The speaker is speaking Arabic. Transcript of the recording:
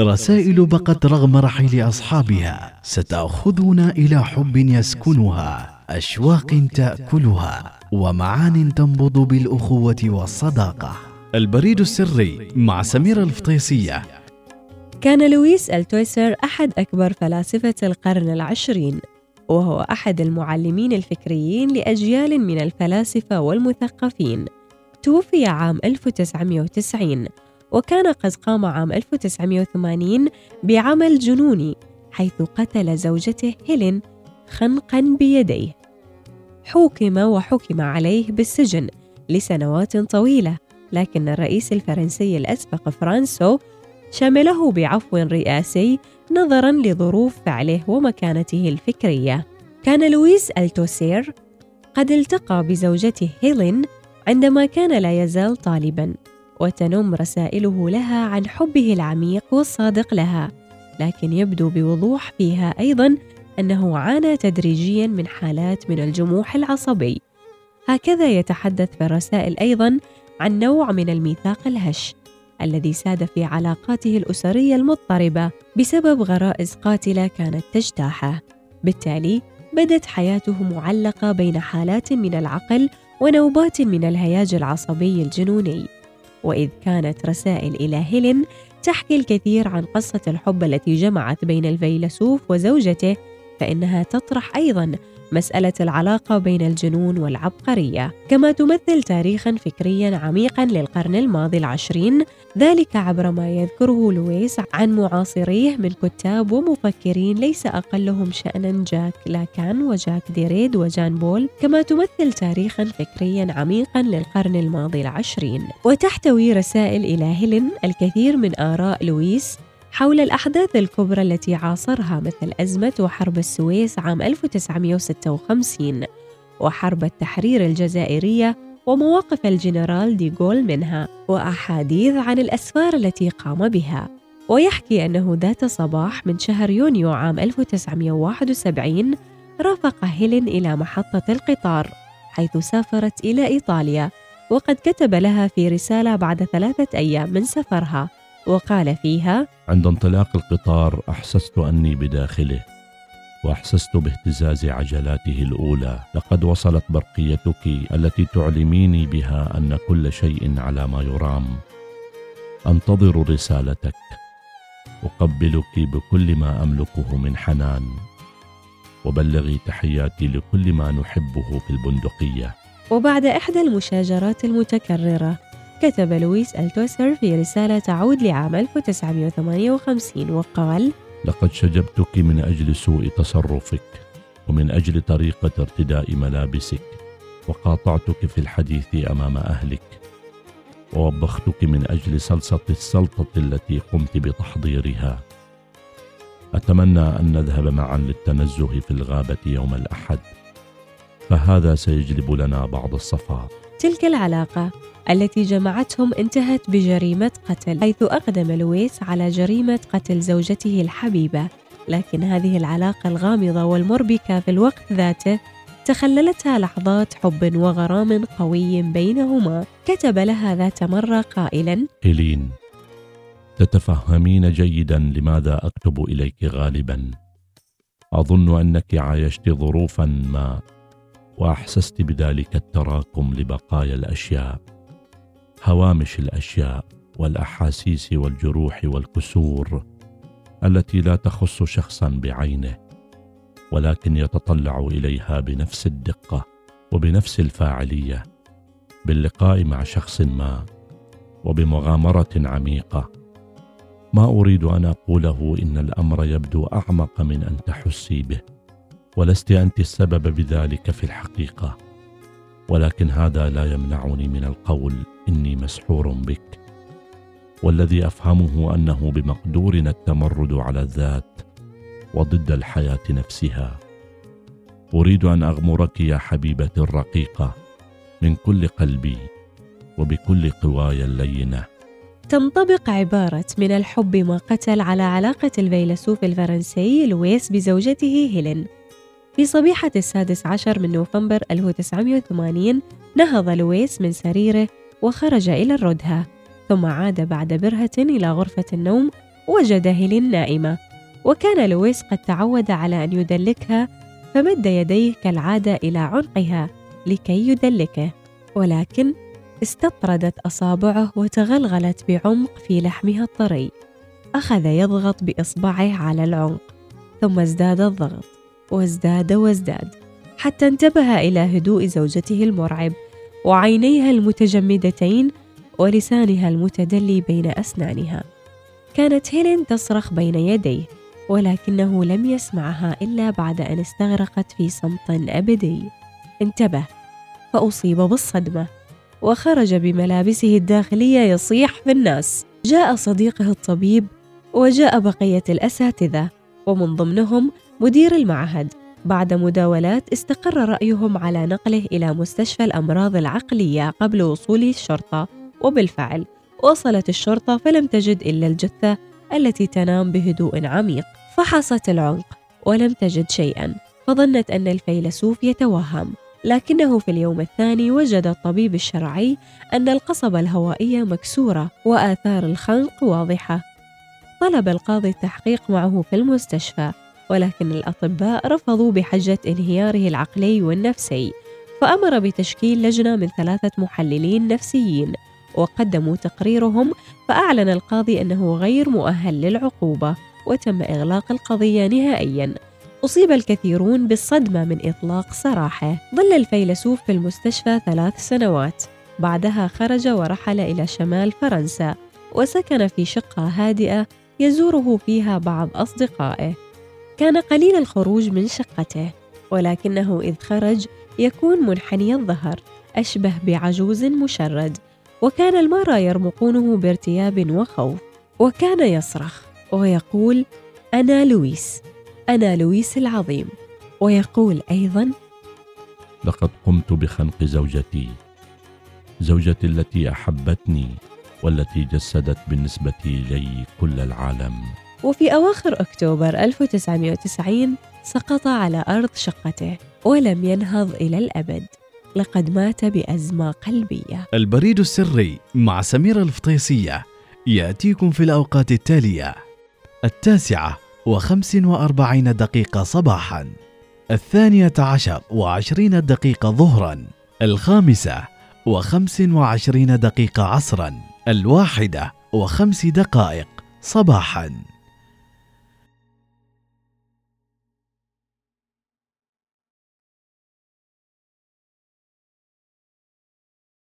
رسائل بقت رغم رحيل أصحابها ستأخذنا إلى حب يسكنها أشواق تأكلها ومعان تنبض بالأخوة والصداقة. البريد السري مع سميرة الفطيسية. كان لويس التويسر أحد أكبر فلاسفة القرن العشرين وهو أحد المعلمين الفكريين لأجيال من الفلاسفة والمثقفين. توفي عام 1990 وكان قد قام عام 1980 بعمل جنوني حيث قتل زوجته هيلين خنقا بيديه. حوكم وحكم عليه بالسجن لسنوات طويلة لكن الرئيس الفرنسي الأسبق فرانسو شمله بعفو رئاسي نظرا لظروف فعله ومكانته الفكرية. كان لويس ألتوسير قد التقى بزوجته هيلين عندما كان لا يزال طالبا. وتنم رسائله لها عن حبه العميق والصادق لها لكن يبدو بوضوح فيها أيضا أنه عانى تدريجيا من حالات من الجموح العصبي. هكذا يتحدث في الرسائل أيضا عن نوع من الميثاق الهش الذي ساد في علاقاته الأسرية المضطربة بسبب غرائز قاتلة كانت تجتاحه. بالتالي بدت حياته معلقة بين حالات من العقل ونوبات من الهياج العصبي الجنوني. وإذ كانت رسائل إلى هيلين تحكي الكثير عن قصة الحب التي جمعت بين الفيلسوف وزوجته فإنها تطرح أيضا مسألة العلاقة بين الجنون والعبقرية، كما تمثل تاريخا فكريا عميقا للقرن الماضي العشرين، ذلك عبر ما يذكره لويس عن معاصريه من كتاب ومفكرين ليس أقلهم شأنا جاك لاكان وجاك ديريد وجان بول، كما تمثل تاريخا فكريا عميقا للقرن الماضي العشرين، وتحتوي رسائل إلى هيلين الكثير من آراء لويس حول الأحداث الكبرى التي عاصرها مثل أزمة وحرب السويس عام 1956 وحرب التحرير الجزائرية ومواقف الجنرال دي جول منها وأحاديث عن الأسفار التي قام بها. ويحكي أنه ذات صباح من شهر يونيو عام 1971 رافق هيلين إلى محطة القطار حيث سافرت إلى إيطاليا وقد كتب لها في رسالة بعد ثلاثة أيام من سفرها. وقال فيها عند انطلاق القطار أحسست أني بداخله وأحسست باهتزاز عجلاته الأولى. لقد وصلت برقيتك التي تعلميني بها أن كل شيء على ما يرام. أنتظر رسالتك. أقبلك بكل ما أملكه من حنان. وبلغي تحياتي لكل ما نحبه في البندقية. وبعد إحدى المشاجرات المتكررة كتب لويس ألتوسر في رسالة تعود لعام 1958 وقال لقد شجبتك من أجل سوء تصرفك ومن أجل طريقة ارتداء ملابسك وقاطعتك في الحديث أمام أهلك ووبختك من أجل صلصة السلطة التي قمت بتحضيرها. أتمنى أن نذهب معا للتنزه في الغابة يوم الأحد فهذا سيجلب لنا بعض الصفاء. تلك العلاقة التي جمعتهم انتهت بجريمة قتل حيث أقدم لويس على جريمة قتل زوجته الحبيبة. لكن هذه العلاقة الغامضة والمربكة في الوقت ذاته تخللتها لحظات حب وغرام قوي بينهما. كتب لها ذات مرة قائلا إلين تتفهمين جيدا لماذا أكتب إليك غالبا. أظن أنك عايشت ظروفا ما. وأحسست بذلك التراكم لبقايا الأشياء هوامش الأشياء والأحاسيس والجروح والكسور التي لا تخص شخصا بعينه ولكن يتطلع إليها بنفس الدقة وبنفس الفاعلية باللقاء مع شخص ما وبمغامرة عميقة. ما أريد أن أقوله إن الأمر يبدو أعمق من أن تحسي به. ولست أنت السبب بذلك في الحقيقة. ولكن هذا لا يمنعني من القول إني مسحور بك. والذي أفهمه أنه بمقدورنا التمرد على الذات وضد الحياة نفسها. أريد أن أغمرك يا حبيبتي الرقيقة من كل قلبي وبكل قواي اللينة. تنطبق عبارة من الحب ما قتل على علاقة الفيلسوف الفرنسي لويس بزوجته هيلين. في صبيحة السادس عشر من نوفمبر 1980 نهض لويس من سريره وخرج إلى الردهة ثم عاد بعد برهة إلى غرفة النوم وجد هيلين نائمة. وكان لويس قد تعود على أن يدلكها فمد يديه كالعادة إلى عنقها لكي يدلكه. ولكن استطردت أصابعه وتغلغلت بعمق في لحمها الطري. أخذ يضغط بإصبعه على العنق ثم ازداد الضغط. وازداد وازداد حتى انتبه إلى هدوء زوجته المرعب وعينيها المتجمدتين ولسانها المتدلي بين أسنانها. كانت هيلين تصرخ بين يديه ولكنه لم يسمعها إلا بعد أن استغرقت في صمت أبدي. انتبه فأصيب بالصدمة وخرج بملابسه الداخلية يصيح في الناس. جاء صديقه الطبيب وجاء بقية الأساتذة ومن ضمنهم مدير المعهد. بعد مداولات استقر رأيهم على نقله إلى مستشفى الأمراض العقلية قبل وصول الشرطة وبالفعل وصلت الشرطة فلم تجد إلا الجثة التي تنام بهدوء عميق. فحصت العنق ولم تجد شيئا. فظنت أن الفيلسوف يتوهم. لكنه في اليوم الثاني وجد الطبيب الشرعي أن القصبة الهوائية مكسورة وآثار الخنق واضحة. طلب القاضي التحقيق معه في المستشفى. ولكن الأطباء رفضوا بحجة انهياره العقلي والنفسي فأمر بتشكيل لجنة من ثلاثة محللين نفسيين وقدموا تقريرهم فأعلن القاضي أنه غير مؤهل للعقوبة وتم إغلاق القضية نهائياً. أصيب الكثيرون بالصدمة من إطلاق سراحة. ظل الفيلسوف في المستشفى ثلاث سنوات. بعدها خرج ورحل إلى شمال فرنسا وسكن في شقة هادئة يزوره فيها بعض أصدقائه. كان قليل الخروج من شقته ولكنه إذ خرج يكون منحني الظهر أشبه بعجوز مشرد وكان المرى يرمقونه بارتياب وخوف وكان يصرخ ويقول أنا لويس أنا لويس العظيم. ويقول أيضا لقد قمت بخنق زوجتي زوجتي التي أحبتني والتي جسدت بالنسبة إلي كل العالم. وفي أواخر أكتوبر 1990 سقط على أرض شقته ولم ينهض إلى الأبد لقد مات بأزمة قلبية. البريد السري مع سميرة الفطيسية يأتيكم في الأوقات التالية التاسعة وخمس وأربعين دقيقة صباحا الثانية عشر وعشرين دقيقة ظهرا الخامسة وخمس وعشرين دقيقة عصرا الواحدة وخمس دقائق صباحا.